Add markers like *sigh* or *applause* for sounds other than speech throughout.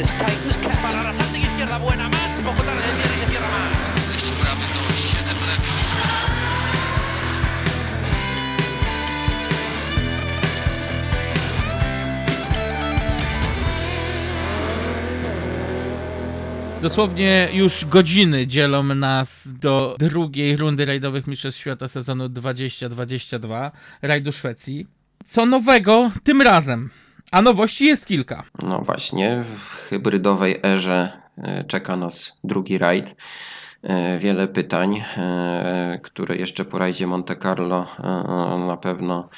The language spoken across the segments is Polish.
Martinez tightens catch. Para Arrasate izquierda buena más. Poco tarde viene se cierra más. 6 bramy to 7 premiów. Dosłownie już godziny dzielą nas do drugiej rundy rajdowych Mistrzostw Świata sezonu 2022, rajdu Szwecji. Co nowego tym razem? A nowości jest kilka. No właśnie, w hybrydowej erze e, czeka nas drugi rajd. E, Wiele pytań, e, które jeszcze po rajdzie Monte Carlo na pewno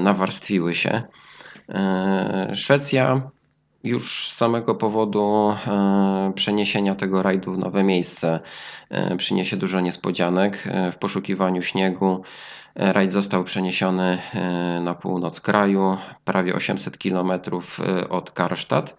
nawarstwiły się. Szwecja już z samego powodu przeniesienia tego rajdu w nowe miejsce przyniesie dużo niespodzianek. W poszukiwaniu śniegu rajd został przeniesiony e, na północ kraju, prawie 800 km od Karstadt.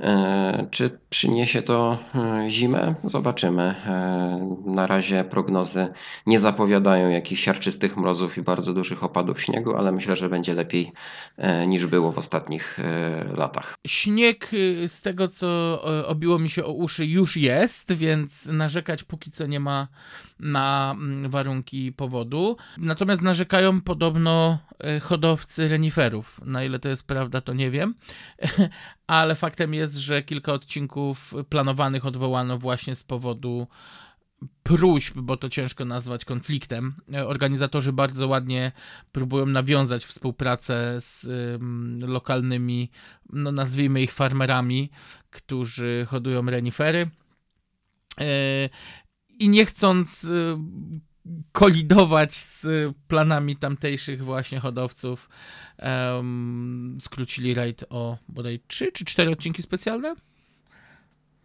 E, Czy przyniesie to e, zimę? Zobaczymy. E, Na razie prognozy nie zapowiadają jakichś siarczystych mrozów i bardzo dużych opadów śniegu, ale myślę, że będzie lepiej e, niż było w ostatnich e, latach. Śnieg, z tego co e, obiło mi się o uszy, już jest, więc narzekać póki co nie ma na mm, warunki powodu. Natomiast narzekają podobno e, hodowcy reniferów. Na ile to jest prawda, to nie wiem. *laughs* Ale faktem jest, że kilka odcinków planowanych odwołano właśnie z powodu próśb, bo to ciężko nazwać konfliktem. E, Organizatorzy bardzo ładnie próbują nawiązać współpracę z ym, lokalnymi, no nazwijmy ich farmerami, którzy hodują renifery. E, I nie chcąc y, kolidować z planami tamtejszych właśnie hodowców, skrócili rajd o bodaj 3 czy 4 odcinki specjalne?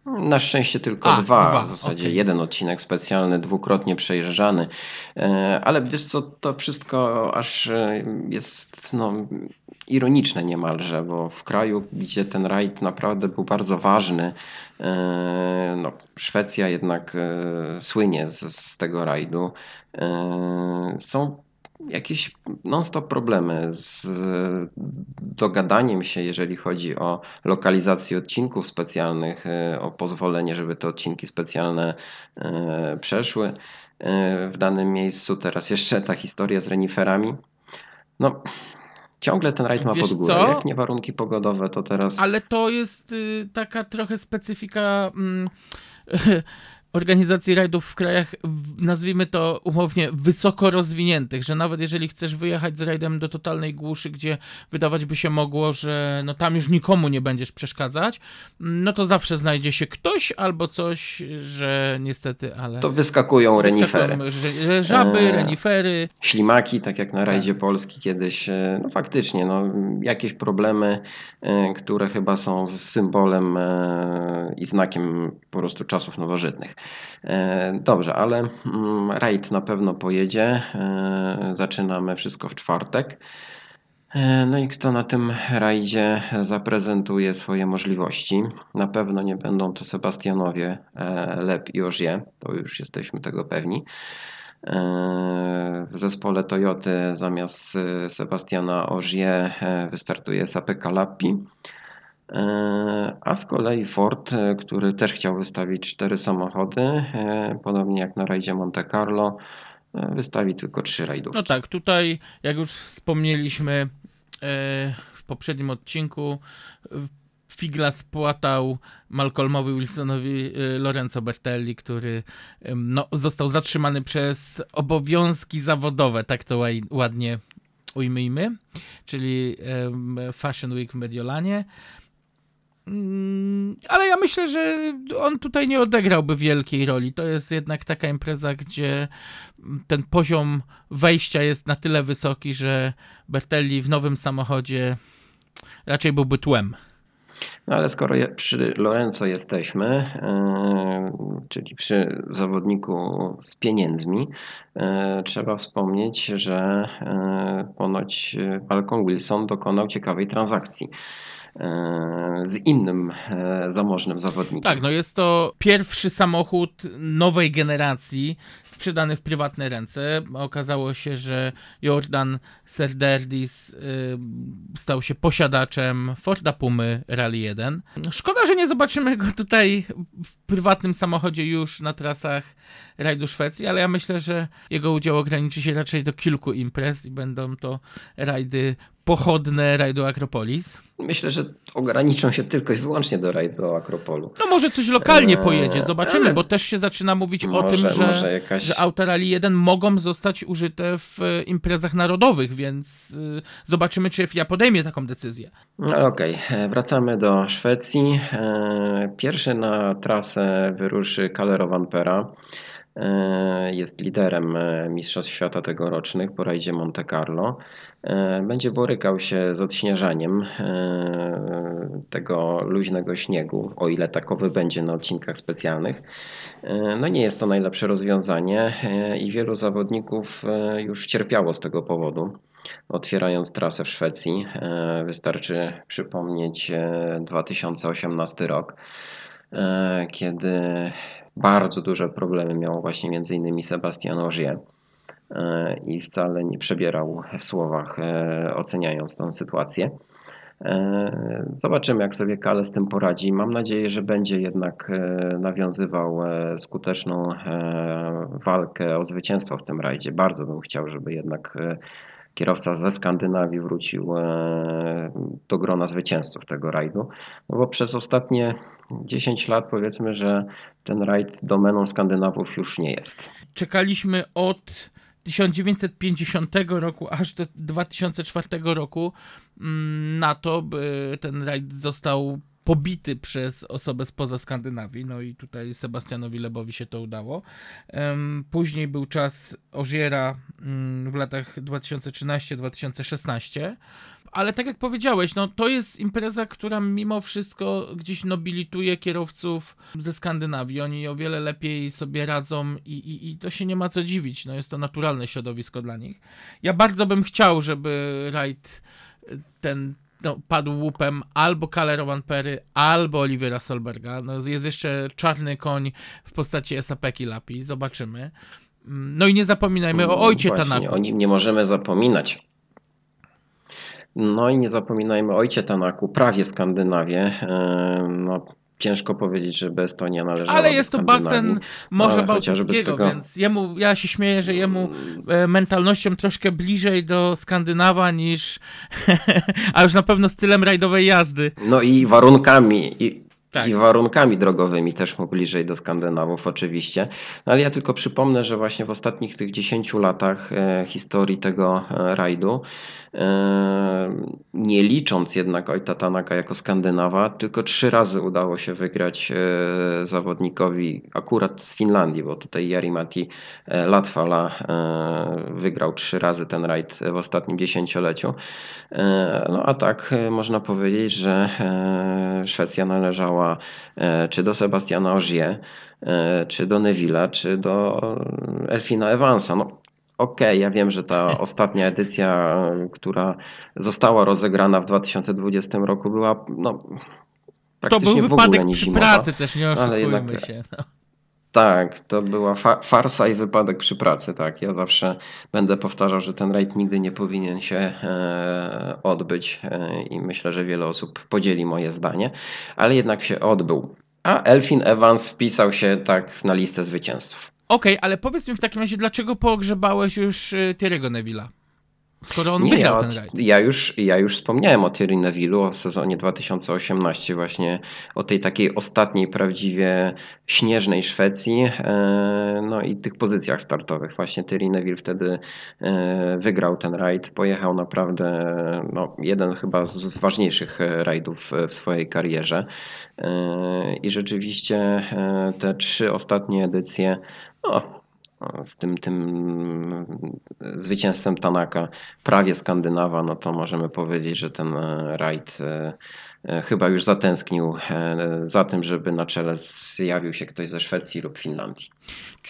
Na szczęście tylko A, dwa, dwa, w zasadzie okej. jeden odcinek specjalny, dwukrotnie przejeżdżany. E, Ale wiesz co, to wszystko aż e, jest no, ironiczne niemalże, bo w kraju, gdzie ten rajd naprawdę był bardzo ważny, e, no, Szwecja jednak słynie z, z tego rajdu, są jakieś non-stop problemy z dogadaniem się, jeżeli chodzi o lokalizację odcinków specjalnych, e, o pozwolenie, żeby te odcinki specjalne e, przeszły e, w danym miejscu. Teraz jeszcze ta historia z reniferami. No, ciągle ten rajd ma Wiesz pod górę. co? Jak nie warunki pogodowe, to teraz Ale to jest y, taka trochę specyfika mm, *laughs* organizacji rajdów w krajach, nazwijmy to umownie, wysoko rozwiniętych, że nawet jeżeli chcesz wyjechać z rajdem do totalnej głuszy, gdzie wydawać by się mogło, że no tam już nikomu nie będziesz przeszkadzać, no to zawsze znajdzie się ktoś albo coś, że niestety, ale... to wyskakują renifery. Żaby, Eee. renifery, ślimaki, tak jak na rajdzie Polski kiedyś. e, No faktycznie, no, jakieś problemy, e, które chyba są symbolem e, i znakiem po prostu czasów nowożytnych. E, Dobrze, ale mm, rajd na pewno pojedzie. E, Zaczynamy wszystko w czwartek. E, No i kto na tym rajdzie zaprezentuje swoje możliwości? Na pewno nie będą to Sebastianowie Lep i Ogier, to już jesteśmy tego pewni. W zespole Toyoty zamiast Sebastiana Ogier e, wystartuje Sapeka Lappi. E, A z kolei Ford, e, który też chciał wystawić cztery samochody, e, podobnie jak na rajdzie Monte Carlo, wystawi tylko trzy rajdówki. No tak, tutaj, jak już wspomnieliśmy w poprzednim odcinku, Figla spłatał Malcolmowi Wilsonowi Lorenzo Bertelli, który no, został zatrzymany przez obowiązki zawodowe, tak to ładnie ujmijmy, czyli Fashion Week w Mediolanie. Mm, Ale ja myślę, że on tutaj nie odegrałby wielkiej roli. To jest jednak taka impreza, gdzie ten poziom wejścia jest na tyle wysoki, że Bertelli w nowym samochodzie raczej byłby tłem. No ale skoro je- przy Lorenzo jesteśmy, e, czyli przy zawodniku z pieniędzmi, e, trzeba wspomnieć, że e, ponoć Malcolm Wilson dokonał ciekawej transakcji. E, z innym e, zamożnym zawodnikiem. Tak, no jest to pierwszy samochód nowej generacji sprzedany w prywatne ręce. Okazało się, że Jordan Serderdis y, stał się posiadaczem Forda Pumy Rally 1. Szkoda, że nie zobaczymy go tutaj w prywatnym samochodzie już na trasach rajdu Szwecji, ale ja myślę, że jego udział ograniczy się raczej do kilku imprez i będą to rajdy pochodne rajdu Akropolis. Myślę, że ograniczą się tylko i wyłącznie do rajdu Akropolu. No może coś lokalnie Eee, pojedzie, zobaczymy, ale- bo też się zaczyna mówić o Może- tym, że, jakaś- że auta Rally 1 mogą zostać użyte w e, imprezach narodowych, więc y, zobaczymy, czy FIA podejmie taką decyzję. No okej, e, wracamy do Szwecji. E, Pierwszy na trasę wyruszy Kalle Vampera. E, Jest liderem e, Mistrzostw Świata tegorocznych po rajdzie Monte Carlo. E, Będzie borykał się z odśnieżaniem tego luźnego śniegu, o ile takowy będzie na odcinkach specjalnych. No nie jest to najlepsze rozwiązanie i wielu zawodników już cierpiało z tego powodu otwierając trasę w Szwecji. Wystarczy przypomnieć e, 2018 rok, kiedy bardzo duże problemy miał właśnie między innymi Sebastian Ogier e, i wcale nie przebierał w słowach e, oceniając tą sytuację. E, Zobaczymy, jak sobie Kale z tym poradzi. Mam nadzieję, że będzie jednak nawiązywał skuteczną walkę o zwycięstwo w tym rajdzie. Bardzo bym chciał, żeby jednak kierowca ze Skandynawii wrócił e, do grona zwycięzców tego rajdu. No bo przez ostatnie 10 lat powiedzmy, że ten rajd domeną Skandynawów już nie jest. Czekaliśmy od 1950 roku aż do 2004 roku mm, na to, by ten rajd został pobity przez osobę spoza Skandynawii, no i tutaj Sebastianowi Lebowi się to udało. Później był czas Ożiera mm, w latach 2013-2016, ale tak jak powiedziałeś, no to jest impreza, która mimo wszystko gdzieś nobilituje kierowców ze Skandynawii. Oni o wiele lepiej sobie radzą i, i, i to się nie ma co dziwić. No jest to naturalne środowisko dla nich. Ja bardzo bym chciał, żeby rajd y, ten no, padł łupem albo Kalle Rovanpery, albo Olivera Solberga. No, jest jeszcze czarny koń w postaci Esapeki Lapi. Zobaczymy. Mm, No i nie zapominajmy o ojcie Właśnie, Tanaku. O nim nie możemy zapominać. No i nie zapominajmy o ojcie Tanaku, prawie Skandynawię. E, No, ciężko powiedzieć, żeby Estonia należała Ale jest to basen Morza Bałtyckiego, tego- więc jemu, ja się śmieję, że jemu e, mentalnością troszkę bliżej do Skandynawa niż, *laughs* a już na pewno stylem rajdowej jazdy. No i warunkami, i, Tak. i warunkami drogowymi też mu bliżej do Skandynawów oczywiście. No ale ja tylko przypomnę, że właśnie w ostatnich tych 10 latach e, historii tego e, rajdu, nie licząc jednak Ojta Tanaka jako Skandynawa, tylko trzy razy udało się wygrać e, zawodnikowi akurat z Finlandii, bo tutaj Jari-Matti e, Latvala e, wygrał trzy razy ten rajd w ostatnim dziesięcioleciu. No a tak można powiedzieć, że Szwecja należała czy do Sebastiana Ogier, czy do Neville'a, czy do Elfina Evansa. No, Okej, ja wiem, że ta *laughs* ostatnia edycja, która została rozegrana w 2020 roku, była no, To praktycznie był w ogóle wypadek nie przy zimowa. pracy też, nie oszukujmy jednak- się. No. Tak, to była fa- farsa i wypadek przy pracy, tak. Ja zawsze będę powtarzał, że ten rajd nigdy nie powinien się e, odbyć e, i myślę, że wiele osób podzieli moje zdanie, ale jednak się odbył. A Elfin Evans wpisał się tak na listę zwycięzców. Okej, ale powiedz mi w takim razie, dlaczego pogrzebałeś już y, Thierry'ego Neville'a? Skoro on Nie, wygrał ja, ten rajd. ja, już, ja już wspomniałem o Thierry Neville'u, o sezonie 2018 właśnie, o tej takiej ostatniej prawdziwie śnieżnej Szwecji, e, no i tych pozycjach startowych. Właśnie Thierry Neville wtedy e, wygrał ten rajd, pojechał naprawdę no, jeden chyba z ważniejszych e, rajdów w swojej karierze i rzeczywiście te trzy ostatnie edycje, no, z tym, tym zwycięstwem Tanaka, prawie Skandynawa, no to możemy powiedzieć, że ten e, rajd e, e, chyba już zatęsknił e, za tym, żeby na czele zjawił się ktoś ze Szwecji lub Finlandii.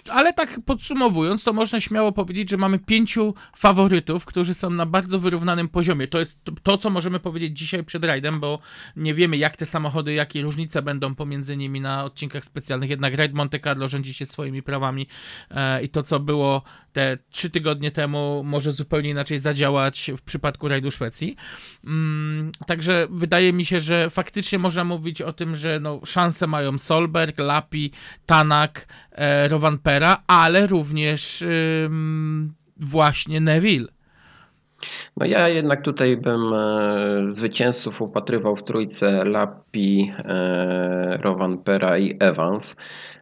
Ale tak podsumowując, to można śmiało powiedzieć, że mamy pięciu faworytów, którzy są na bardzo wyrównanym poziomie. To jest to, co możemy powiedzieć dzisiaj przed rajdem, bo nie wiemy, jak te samochody, jakie różnice będą pomiędzy nimi na odcinkach specjalnych. Jednak rajd Monte Carlo rządzi się swoimi prawami e, i to, co było te trzy tygodnie temu, może zupełnie inaczej zadziałać w przypadku rajdu Szwecji. Mm, także wydaje mi się, że faktycznie można mówić o tym, że no, szanse mają Solberg, Lapi, Tanak, e, Rovanpera, ale również właśnie Neville. No ja jednak tutaj bym e, zwycięzców upatrywał w trójce Lapi, e, Rovanpera i Evans.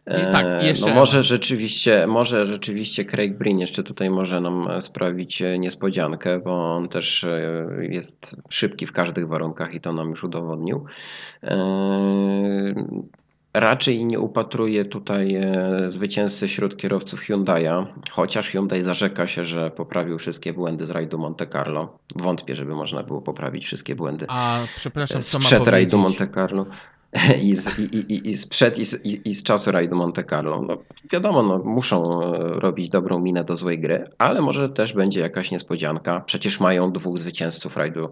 I tak, E, jeszcze no może rzeczywiście, może rzeczywiście Craig Breen jeszcze tutaj może nam sprawić niespodziankę, bo on też jest szybki w każdych warunkach i to nam już udowodnił. E, Raczej nie upatruję tutaj e, zwycięzcy wśród kierowców Hyundai'a, chociaż Hyundai zarzeka się, że poprawił wszystkie błędy z rajdu Monte Carlo. Wątpię, żeby można było poprawić wszystkie błędy A przepraszam, co mam sprzed powiedzieć? rajdu Monte Carlo. *laughs* I, z, i, i, i, sprzed, i, z, i, i z czasu rajdu Monte Carlo. No, wiadomo, no, muszą e, robić dobrą minę do złej gry, ale może też będzie jakaś niespodzianka. Przecież mają dwóch zwycięzców rajdu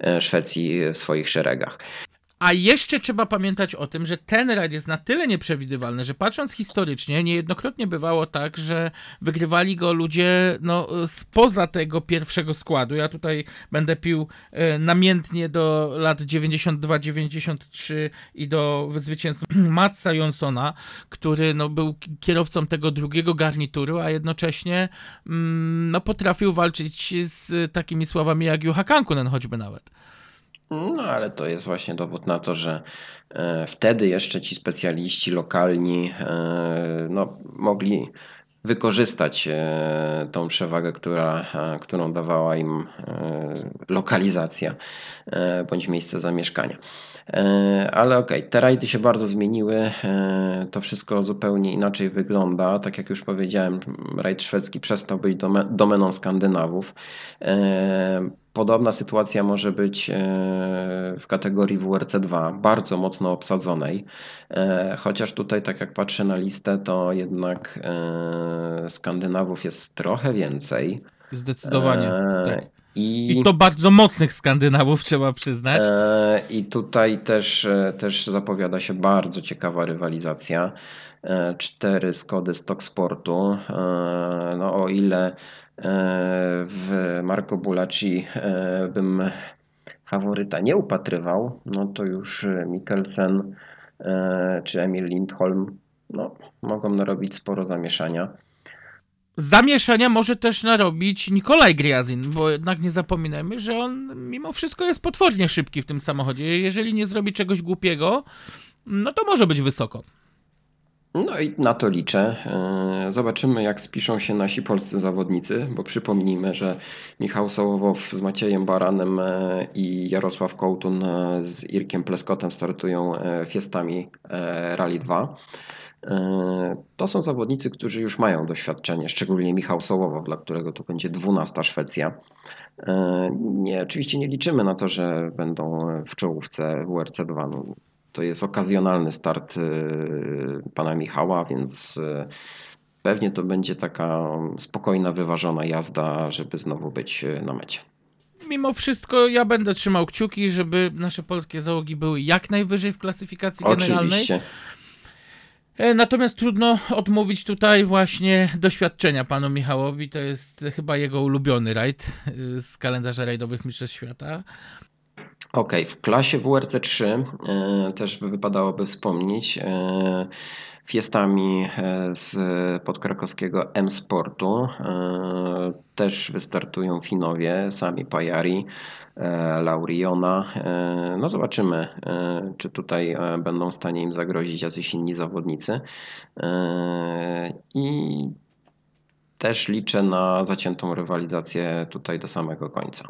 e, Szwecji w swoich szeregach. A jeszcze trzeba pamiętać o tym, że ten rajd jest na tyle nieprzewidywalny, że patrząc historycznie, niejednokrotnie bywało tak, że wygrywali go ludzie no, spoza tego pierwszego składu. Ja tutaj będę pił e, namiętnie do lat 92-93 i do zwycięstwa *clears throat* Matsa Jonsona, który no, był kierowcą tego drugiego garnituru, a jednocześnie mm, no, potrafił walczyć z takimi sławami jak Juha Kankunen choćby nawet. No, ale to jest właśnie dowód na to, że e, wtedy jeszcze ci specjaliści lokalni e, no, mogli wykorzystać e, tą przewagę, która, którą dawała im lokalizacja bądź miejsce zamieszkania. Ale okej, te rajdy się bardzo zmieniły, to wszystko zupełnie inaczej wygląda. Tak jak już powiedziałem, rajd szwedzki przestał być dome- domeną Skandynawów. Podobna sytuacja może być e, w kategorii WRC2, bardzo mocno obsadzonej. E, Chociaż tutaj, tak jak patrzę na listę, to jednak e, Skandynawów jest trochę więcej. Zdecydowanie. Tak. I, I to bardzo mocnych Skandynawów, trzeba przyznać. I tutaj też, też zapowiada się bardzo ciekawa rywalizacja. Cztery Skody Stock Sportu. No o ile w Marco Bulacci e, bym faworyta nie upatrywał, no to już e, Mikkelsen e, czy Emil Lindholm no, mogą narobić sporo zamieszania. Zamieszania może też narobić Nikolaj Griazin, bo jednak nie zapominajmy, że on mimo wszystko jest potwornie szybki w tym samochodzie. Jeżeli nie zrobi czegoś głupiego, no to może być wysoko. No i na to liczę. E, Zobaczymy, jak spiszą się nasi polscy zawodnicy, bo przypomnijmy, że Michał Sołowow z Maciejem Baranem e, i Jarosław Kołtun e, z Irkiem Pleskotem startują fiestami Rally 2. E, To są zawodnicy, którzy już mają doświadczenie, szczególnie Michał Sołowow, dla którego to będzie 12 Szwecja. Nie, oczywiście nie liczymy na to, że będą w czołówce WRC2. No, to jest okazjonalny start y, pana Michała, więc y, pewnie to będzie taka spokojna, wyważona jazda, żeby znowu być y, na mecie. Mimo wszystko ja będę trzymał kciuki, żeby nasze polskie załogi były jak najwyżej w klasyfikacji generalnej. Oczywiście. E, Natomiast trudno odmówić tutaj właśnie doświadczenia panu Michałowi. To jest chyba jego ulubiony rajd z kalendarza rajdowych Mistrzostw Świata. Okej, w klasie WRC3 e, też wypadałoby wspomnieć e, fiestami e, z podkrakowskiego M-Sportu. Też wystartują Finowie, sami Pajari, Lauriona. No zobaczymy, czy tutaj będą w stanie im zagrozić jacyś inni zawodnicy. I też liczę na zaciętą rywalizację tutaj do samego końca.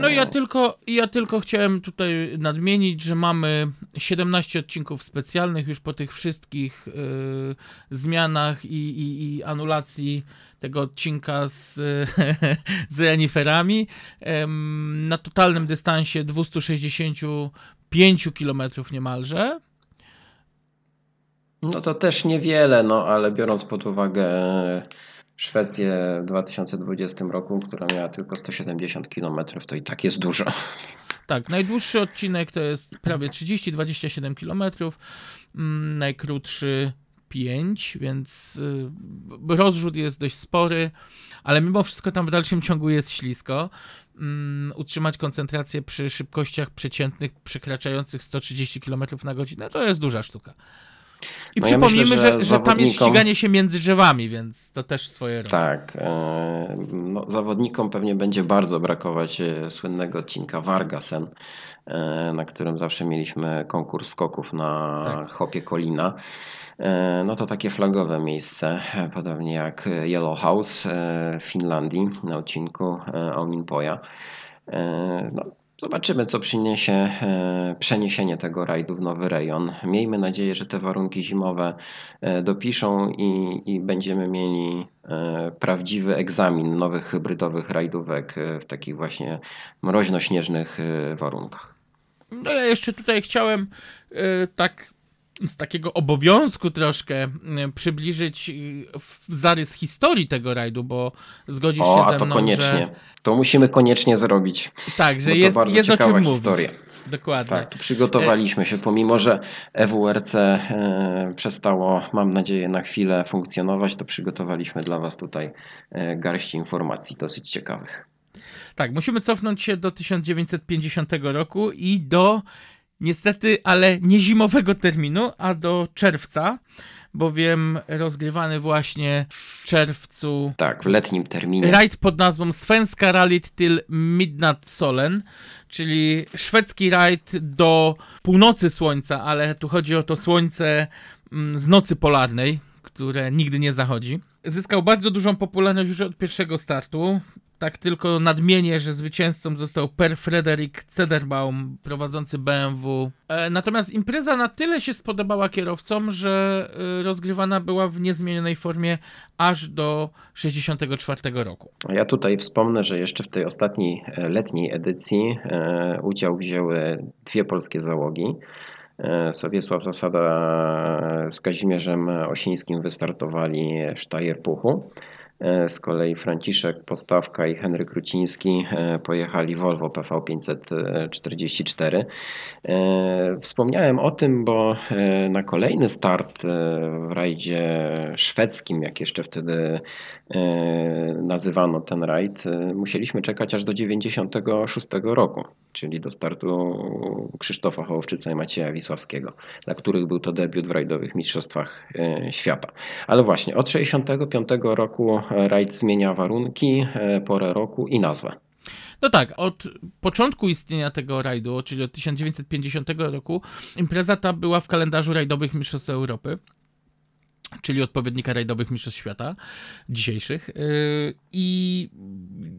No ja tylko, ja tylko chciałem tutaj nadmienić, że mamy 17 odcinków specjalnych już po tych wszystkich y, zmianach i, i, i anulacji tego odcinka z, *laughs* z reniferami na totalnym dystansie 265 km niemalże. No to też niewiele, no ale biorąc pod uwagę Szwecję w 2020 roku, która miała tylko 170 km, to i tak jest dużo. Tak, najdłuższy odcinek to jest prawie 30-27 km, mm, najkrótszy 5, więc y, rozrzut jest dość spory, ale mimo wszystko tam w dalszym ciągu jest ślisko. Mm, utrzymać koncentrację przy szybkościach przeciętnych przekraczających 130 km na godzinę to jest duża sztuka. I No ja przypomnijmy, myślę, że że, że tam jest zawodnikom- ściganie się między drzewami, więc to też swoje robi. Tak. e, No, zawodnikom pewnie będzie bardzo brakować e, słynnego odcinka Vargasen, e, na którym zawsze mieliśmy konkurs skoków na Tak. Hopie Kolina. No to takie flagowe miejsce, podobnie jak Yellow House w Finlandii na odcinku Ominpoja. No, zobaczymy, co przyniesie e, przeniesienie tego rajdu w nowy rejon. Miejmy nadzieję, że te warunki zimowe e, dopiszą i, i będziemy mieli e, prawdziwy egzamin nowych hybrydowych rajdówek w takich właśnie mroźno-śnieżnych warunkach. No ja jeszcze tutaj chciałem tak z takiego obowiązku troszkę y, przybliżyć w- zarys historii tego rajdu, bo zgodzisz O, się ze to mną, koniecznie. że To musimy koniecznie zrobić. tak, że bo to jest, bardzo jest ciekawa historia. mówić. Dokładnie. Tak, przygotowaliśmy się, pomimo że EWRC e, przestało, mam nadzieję, na chwilę funkcjonować, to przygotowaliśmy dla Was tutaj e, garść informacji dosyć ciekawych. Tak, musimy cofnąć się do 1950 roku i do niestety, ale nie zimowego terminu, a do czerwca, bowiem rozgrywany właśnie w czerwcu Tak, w letnim terminie. rajd pod nazwą Svenska Rallyt till Midnight Solen, czyli szwedzki rajd do północy słońca, ale tu chodzi o to słońce mm, z nocy polarnej, które nigdy nie zachodzi. Zyskał bardzo dużą popularność już od pierwszego startu. Tak tylko nadmienię, że zwycięzcą został Per Frederik Cederbaum, prowadzący BMW. E, natomiast impreza na tyle się spodobała kierowcom, że e, rozgrywana była w niezmienionej formie aż do 64 roku. Ja tutaj wspomnę, że jeszcze w tej ostatniej e, letniej edycji udział wzięły dwie polskie załogi. Sowiesław Zasada z Kazimierzem Osińskim wystartowali w Sztajerpuchu. E, Z kolei Franciszek Postawka i Henryk Ruciński e, pojechali Volvo PV 544. E, Wspomniałem o tym, bo e, na kolejny start e, w rajdzie szwedzkim, jak jeszcze wtedy e, nazywano ten rajd, e, musieliśmy czekać aż do 96 roku, czyli do startu Krzysztofa Hołowczyca i Macieja Wisławskiego, dla których był to debiut w rajdowych mistrzostwach e, świata. Ale właśnie od 65 roku rajd zmienia warunki, e, porę roku i nazwę. No tak, od początku istnienia tego rajdu, czyli od 1950 roku, impreza ta była w kalendarzu rajdowych Mistrzostw Europy, czyli odpowiednika rajdowych Mistrzostw Świata dzisiejszych. Yy, I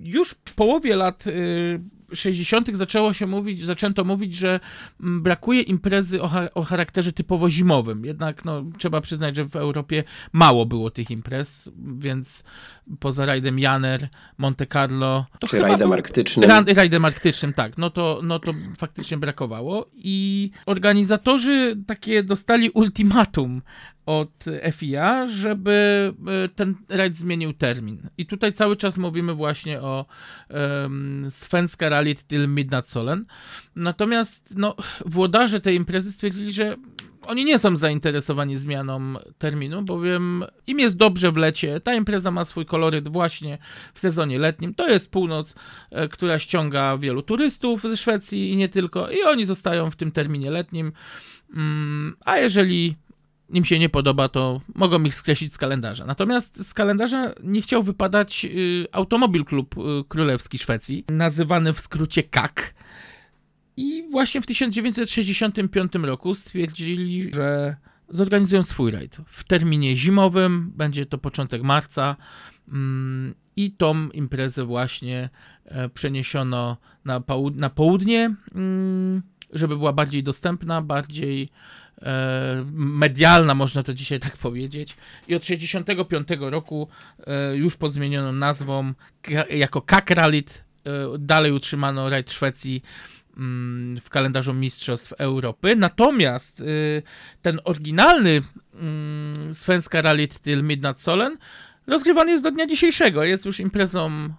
już w połowie lat yy, 60. zaczęło się mówić, zaczęto mówić, że mm, brakuje imprezy o, cha- o charakterze typowo zimowym. Jednak no, trzeba przyznać, że w Europie mało było tych imprez, więc poza rajdem Janer, Monte Carlo, to Czy rajdem był- arktycznym. Ra- rajdem arktycznym, tak. No to, no to faktycznie brakowało. I organizatorzy takie dostali ultimatum od FIA, żeby e, ten rajd zmienił termin. I tutaj cały czas mówimy właśnie o um, Svenska Rally till Midnight Solen. Natomiast no, włodarze tej imprezy stwierdzili, że oni nie są zainteresowani zmianą terminu, bowiem im jest dobrze w lecie. Ta impreza ma swój koloryt właśnie w sezonie letnim. To jest północ, e, która ściąga wielu turystów ze Szwecji i nie tylko, i oni zostają w tym terminie letnim. Mm, A jeżeli im się nie podoba, to mogą ich skreślić z kalendarza. Natomiast z kalendarza nie chciał wypadać y, Automobil Klub y, Królewski Szwecji, nazywany w skrócie KAK. I właśnie w 1965 roku stwierdzili, że zorganizują swój rajd w terminie zimowym, będzie to początek marca mm, i tą imprezę właśnie e, przeniesiono na, połud- na południe, mm, żeby była bardziej dostępna, bardziej medialna, można to dzisiaj tak powiedzieć. I od 65 roku e, już pod zmienioną nazwą jako Kakralit e, dalej utrzymano rajd Szwecji mm, w kalendarzu Mistrzostw Europy. Natomiast ten oryginalny mm, Svenska Rally Till Midnight Solen rozgrywany jest do dnia dzisiejszego. Jest już imprezą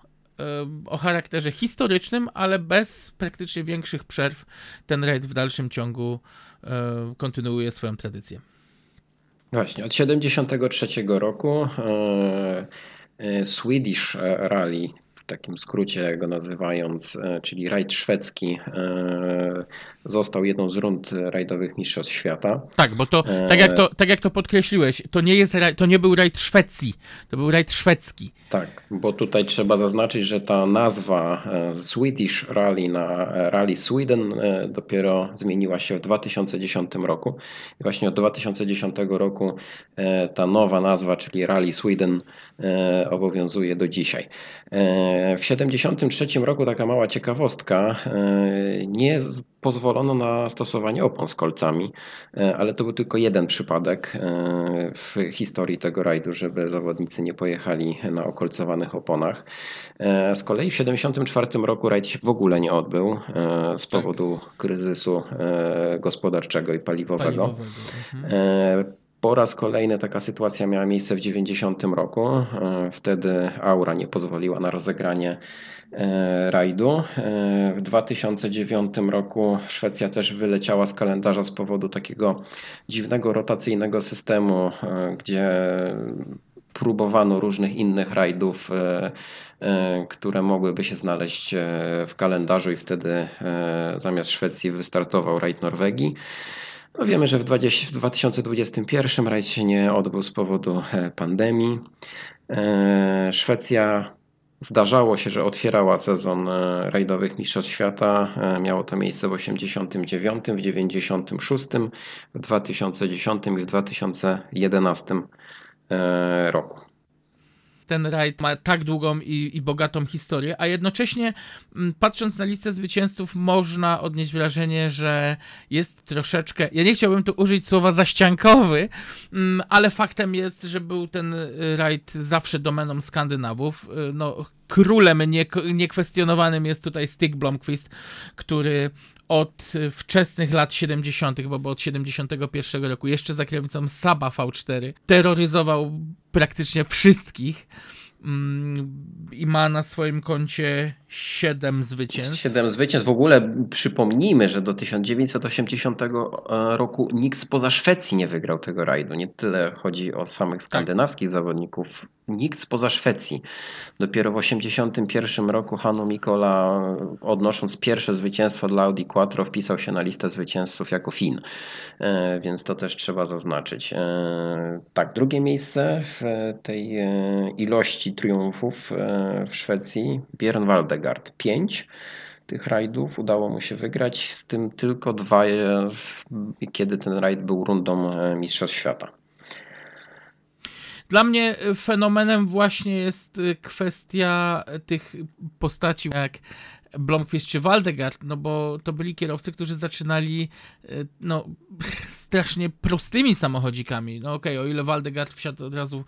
o charakterze historycznym, ale bez praktycznie większych przerw ten rajd w dalszym ciągu y, kontynuuje swoją tradycję. Właśnie, od 73 roku e, e, Swedish Rally, w takim skrócie go nazywając, e, czyli rajd szwedzki, e, został jedną z rund rajdowych Mistrzostw Świata. Tak, bo to, tak jak to, tak jak to podkreśliłeś, to nie, jest, to nie był rajd Szwecji, to był rajd szwedzki. Tak, bo tutaj trzeba zaznaczyć, że ta nazwa e, Swedish Rally na Rally Sweden e, dopiero zmieniła się w 2010 roku. I właśnie od 2010 roku e, ta nowa nazwa, czyli Rally Sweden, e, obowiązuje do dzisiaj. E, W 73 roku taka mała ciekawostka, e, nie z- pozwolono na stosowanie opon z kolcami, e, ale to był tylko jeden przypadek e, w historii tego rajdu, żeby zawodnicy nie pojechali na okolcowanych oponach. E, Z kolei w 74 roku rajd się w ogóle nie odbył z powodu kryzysu gospodarczego i paliwowego. Paliwowego. Mhm. Po raz kolejny taka sytuacja miała miejsce w 90 roku. E, Wtedy aura nie pozwoliła na rozegranie e, rajdu. E, W 2009 roku Szwecja też wyleciała z kalendarza z powodu takiego dziwnego rotacyjnego systemu, gdzie próbowano różnych innych rajdów, które mogłyby się znaleźć w kalendarzu i wtedy zamiast Szwecji wystartował rajd Norwegii. No wiemy, że w 20, w 2021 rajd się nie odbył z powodu e, pandemii. E, Szwecja zdarzało się, że otwierała sezon e, rajdowych Mistrzostw Świata. Miało to miejsce w 89, w 96, w 2010 i w 2011 e, roku. Ten rajd ma tak długą i, i bogatą historię, a jednocześnie mm, patrząc na listę zwycięzców można odnieść wrażenie, że jest troszeczkę, ja nie chciałbym tu użyć słowa zaściankowy, mm, ale faktem jest, że był ten y, rajd zawsze domeną Skandynawów. Y, No, królem nie, niekwestionowanym jest tutaj Stig Blomqvist, który od wczesnych lat 70., bo bo od 71 roku, jeszcze za kierownicą Saba V4, terroryzował praktycznie wszystkich mm, i ma na swoim koncie 7 zwycięstw. Siedem zwycięstw. W ogóle przypomnijmy, że do 1980 roku nikt spoza Szwecji nie wygrał tego rajdu. Nie tyle chodzi o samych skandynawskich zawodników. Nikt spoza Szwecji. Dopiero w 1981 roku Hannu Mikola, odnosząc pierwsze zwycięstwo dla Audi Quattro, wpisał się na listę zwycięzców jako Fin. E, Więc to też trzeba zaznaczyć. E, Tak, drugie miejsce w tej e, ilości triumfów e, w Szwecji Björn Waldegard. Pięć tych rajdów udało mu się wygrać, z tym tylko dwa, e, kiedy ten rajd był rundą e, Mistrzostw Świata. Dla mnie y, fenomenem właśnie jest y, kwestia y, tych postaci jak Blomqvist czy Waldegard, no bo to byli kierowcy, którzy zaczynali no *laughs* strasznie prostymi samochodzikami. No okej, o ile Waldegard wsiadł od razu,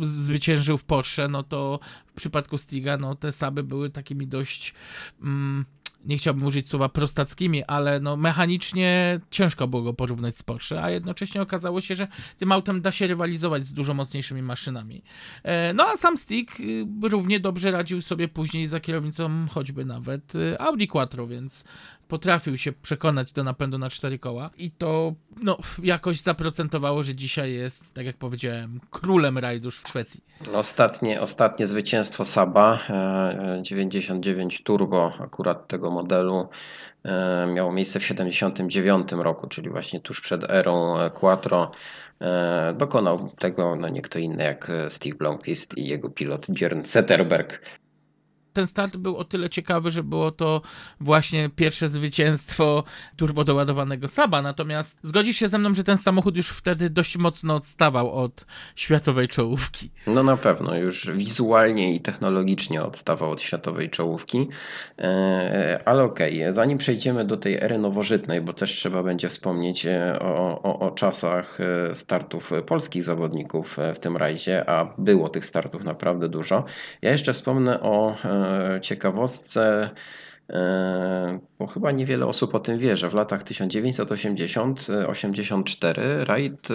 zwyciężył w Porsche, no to w przypadku Stiga, no te Saby były takimi dość mm, nie chciałbym użyć słowa prostackimi, ale no mechanicznie ciężko było go porównać z Porsche, a jednocześnie okazało się, że tym autem da się rywalizować z dużo mocniejszymi maszynami. E, No a sam Stick y, równie dobrze radził sobie później za kierownicą choćby nawet y, Audi Quattro, więc potrafił się przekonać do napędu na cztery koła i to no, jakoś zaprocentowało, że dzisiaj jest, tak jak powiedziałem, królem rajdów w Szwecji. Ostatnie, ostatnie zwycięstwo Saba e, 99 Turbo akurat tego modelu e, miało miejsce w 79 roku, czyli właśnie tuż przed erą e, Quattro. E, Dokonał tego no nie kto inny jak e, Stig Blomqvist i jego pilot Björn Zetterberg. Ten start był o tyle ciekawy, że było to właśnie pierwsze zwycięstwo turbodoładowanego Saba, natomiast zgodzisz się ze mną, że ten samochód już wtedy dość mocno odstawał od światowej czołówki. No na pewno, już wizualnie i technologicznie odstawał od światowej czołówki, E, ale okej, zanim przejdziemy do tej ery nowożytnej, bo też trzeba będzie wspomnieć e, o, o, o czasach e, startów polskich zawodników w tym rajdzie, a było tych startów naprawdę dużo. Ja jeszcze wspomnę o ciekawostce, e, bo chyba niewiele osób o tym wie, że w latach 1980-84 rajd e,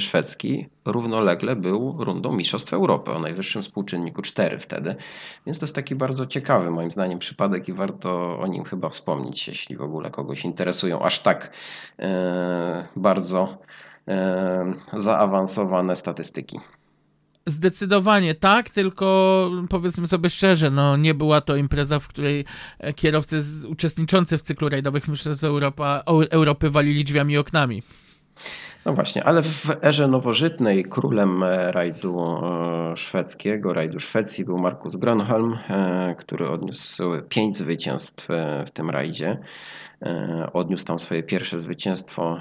szwedzki równolegle był rundą Mistrzostw Europy o najwyższym współczynniku 4 wtedy. Więc to jest taki bardzo ciekawy moim zdaniem przypadek i warto o nim chyba wspomnieć, jeśli w ogóle kogoś interesują aż tak e, bardzo e, zaawansowane statystyki. Zdecydowanie tak, tylko powiedzmy sobie szczerze, no nie była to impreza, w której e, kierowcy uczestniczący w cyklu rajdowych Mistrzostw Europa, Europy walili drzwiami i oknami. No właśnie, ale w erze nowożytnej królem e, rajdu e, szwedzkiego, rajdu Szwecji był Markus Gronholm, który odniósł pięć zwycięstw w tym rajdzie. Odniósł tam swoje pierwsze zwycięstwo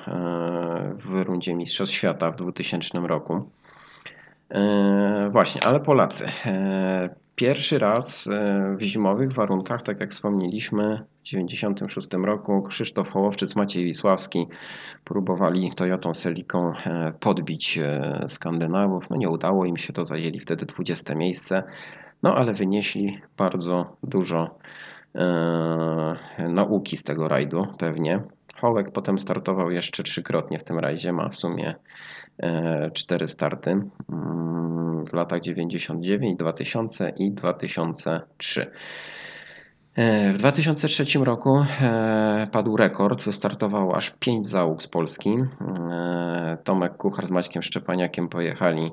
w rundzie Mistrzostw Świata w 2000 roku. E, Właśnie, ale Polacy. E, Pierwszy raz e, w zimowych warunkach, tak jak wspomnieliśmy, w 1996 roku Krzysztof Hołowczyc, Maciej Wisławski próbowali Toyotą Celiką e, podbić Skandynawów. No nie udało im się to, zajęli wtedy 20 miejsce, no ale wynieśli bardzo dużo e, nauki z tego rajdu pewnie. Hołek potem startował jeszcze trzykrotnie w tym rajdzie, ma w sumie cztery starty mm, w latach 99, 2000 i 2003. E, W 2003 roku e, padł rekord, wystartowało aż 5 załóg z Polski. E, Tomek Kuchar z Maćkiem Szczepaniakiem pojechali e,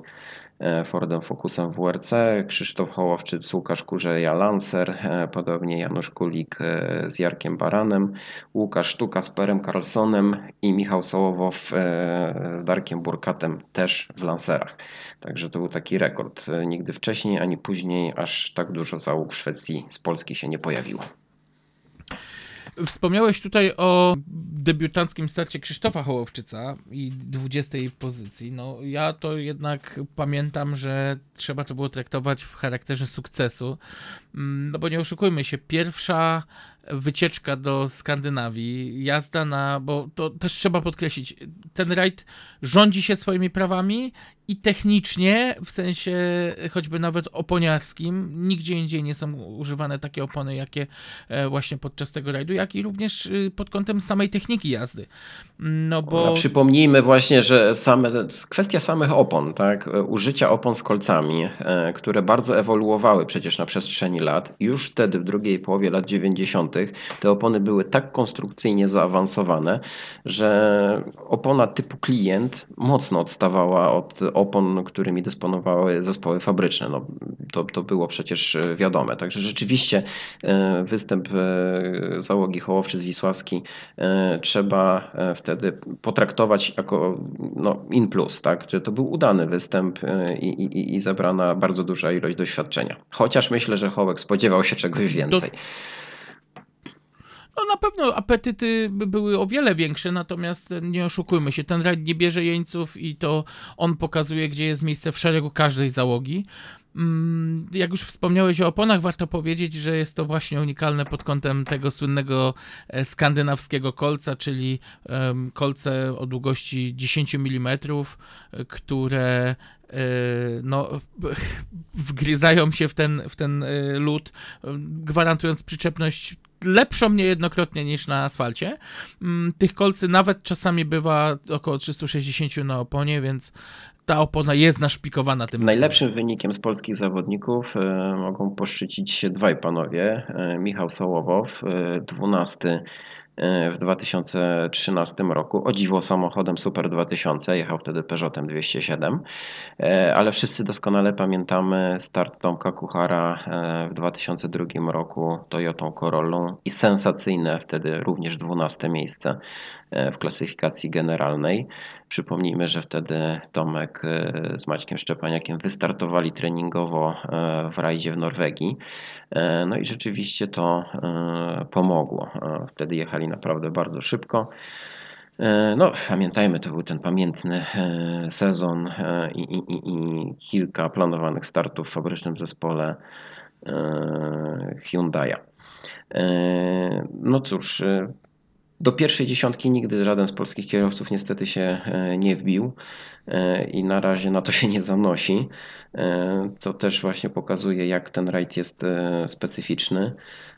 Fordem Focusem WRC, Krzysztof Hołowczyc, Łukasz Kurzeja Lancer, e, podobnie Janusz Kulik e, z Jarkiem Baranem, Łukasz Sztuka z Perem Carlsonem i Michał Sołowow e, z Darkiem Burkatem też w Lancerach. Także to był taki rekord. E, Nigdy wcześniej ani później aż tak dużo załóg w Szwecji z Polski się nie pojawiło. Wspomniałeś tutaj o debiutanckim starcie Krzysztofa Hołowczyca i 20 pozycji. No ja to jednak pamiętam, że trzeba to było traktować w charakterze sukcesu. Mm, No bo nie oszukujmy się, pierwsza wycieczka do Skandynawii, jazda na, bo to też trzeba podkreślić, ten rajd rządzi się swoimi prawami i technicznie, w sensie choćby nawet oponiarskim, nigdzie indziej nie są używane takie opony, jakie e, właśnie podczas tego rajdu, jak i również y, pod kątem samej techniki jazdy. No A bo... przypomnijmy właśnie, że same, kwestia samych opon, tak? użycia opon z kolcami, e, które bardzo ewoluowały przecież na przestrzeni lat. Już wtedy, w drugiej połowie lat 90., te opony były tak konstrukcyjnie zaawansowane, że opona typu klient mocno odstawała od opon, którymi dysponowały zespoły fabryczne. No, to, to było przecież e, wiadome. Także rzeczywiście e, występ e, załogi Hołowczyc Wisławski e, trzeba wtedy potraktować jako no, in plus, tak? Że to był udany występ i, i, i zebrana bardzo duża ilość doświadczenia. Chociaż myślę, że Hołek spodziewał się czegoś więcej. No na pewno apetyty by były o wiele większe, natomiast nie oszukujmy się, ten rajd nie bierze jeńców i to on pokazuje, gdzie jest miejsce w szeregu każdej załogi. Mm, Jak już wspomniałeś o oponach, warto powiedzieć, że jest to właśnie unikalne pod kątem tego słynnego e, skandynawskiego kolca, czyli kolce o długości 10 mm, e, które e, no, *laughs* wgryzają się w ten, w ten lód, gwarantując przyczepność lepszą niejednokrotnie niż na asfalcie. Mm, Tych kolcy nawet czasami bywa około 360 na oponie, więc ta opona jest naszpikowana tym. Najlepszym wynikiem z polskich zawodników e, mogą poszczycić się dwaj panowie. E, Michał Sołowow, e, 12 e, w 2013 roku. O dziwo samochodem Super 2000, jechał wtedy Peugeotem 207, E, ale wszyscy doskonale pamiętamy start Tomka Kuchara e, w 2002 roku Toyotą Corollą i sensacyjne wtedy również 12 miejsce e, w klasyfikacji generalnej. Przypomnijmy, że wtedy Tomek e, z Maćkiem Szczepaniakiem wystartowali treningowo e, w rajdzie w Norwegii. E, No i rzeczywiście to pomogło. Wtedy jechali naprawdę bardzo szybko. No, pamiętajmy, to był ten pamiętny sezon i, i, i, kilka planowanych startów w fabrycznym zespole Hyundai'a. No cóż, do pierwszej dziesiątki nigdy żaden z polskich kierowców niestety się e, nie wbił e, i na razie na to się nie zanosi. E, To też właśnie pokazuje, jak ten rajd jest e, specyficzny.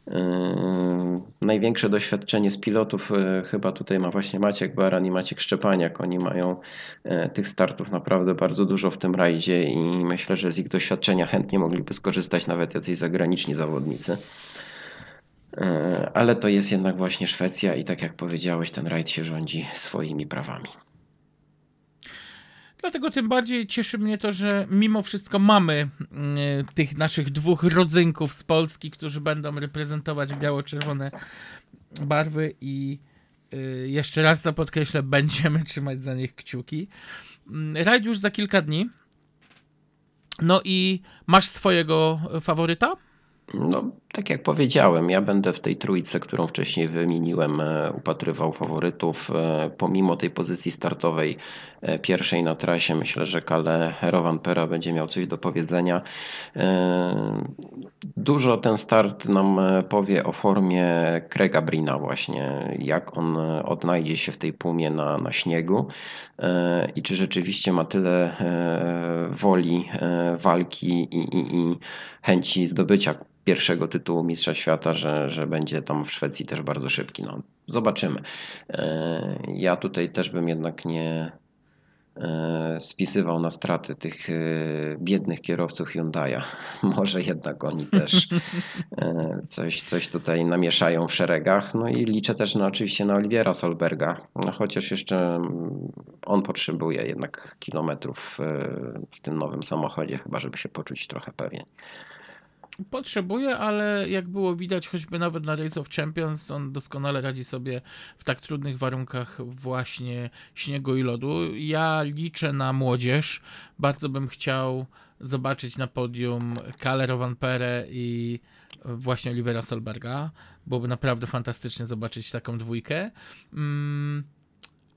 E, Największe doświadczenie z pilotów e, chyba tutaj ma właśnie Maciek Baran i Maciek Szczepaniak. Oni mają e, tych startów naprawdę bardzo dużo w tym rajdzie i myślę, że z ich doświadczenia chętnie mogliby skorzystać nawet jacyś zagraniczni zawodnicy. E, Ale to jest jednak właśnie Szwecja i tak jak powiedziałeś, ten rajd się rządzi swoimi prawami. Dlatego tym bardziej cieszy mnie to, że mimo wszystko mamy mm, tych naszych dwóch rodzynków z Polski, którzy będą reprezentować biało-czerwone barwy i y, jeszcze raz to podkreślę, *laughs* będziemy trzymać za nich kciuki. Mm, Rajd już za kilka dni. No i masz swojego faworyta? No, tak jak powiedziałem, ja będę w tej trójce, którą wcześniej wymieniłem, e, upatrywał faworytów. E, Pomimo tej pozycji startowej e, pierwszej na trasie, myślę, że Kale Rovanpera będzie miał coś do powiedzenia. Dużo ten start nam powie o formie Craiga Brina właśnie, jak on odnajdzie się w tej pumie na, na śniegu i czy rzeczywiście ma tyle woli walki i, i, i chęci zdobycia pierwszego tytułu Mistrza Świata, że, że będzie tam w Szwecji też bardzo szybki. No, zobaczymy. E, Ja tutaj też bym jednak nie e, spisywał na straty tych e, biednych kierowców Hyundai'a. *laughs* Może jednak oni też coś, coś tutaj namieszają w szeregach. No i liczę też na, oczywiście na Oliwiera Solberga, no, chociaż jeszcze mm, on potrzebuje jednak kilometrów w tym nowym samochodzie, chyba żeby się poczuć trochę pewien. Potrzebuje, ale jak było widać, choćby nawet na Race of Champions, on doskonale radzi sobie w tak trudnych warunkach właśnie śniegu i lodu. Ja liczę na młodzież. Bardzo bym chciał zobaczyć na podium Kalle Rovanperę i właśnie Olivera Solberga. Byłoby naprawdę fantastycznie zobaczyć taką dwójkę. Mm,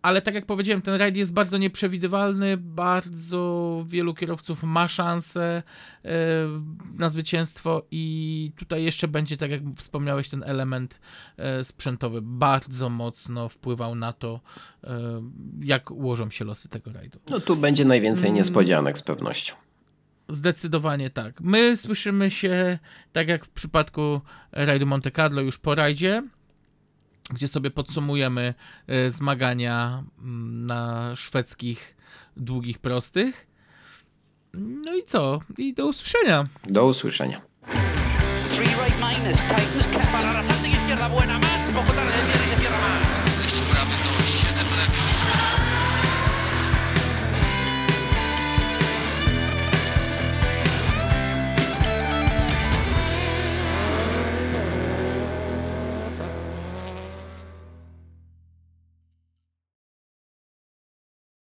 ale tak jak powiedziałem, ten rajd jest bardzo nieprzewidywalny, bardzo wielu kierowców ma szansę e, na zwycięstwo i tutaj jeszcze będzie, tak jak wspomniałeś, ten element e, sprzętowy bardzo mocno wpływał na to, e, jak ułożą się losy tego rajdu. No tu będzie najwięcej niespodzianek z pewnością. Zdecydowanie tak. My słyszymy się, tak jak w przypadku rajdu Monte Carlo, już po rajdzie, gdzie sobie podsumujemy e, zmagania mm, na szwedzkich długich prostych. No i co? I do usłyszenia. Do usłyszenia.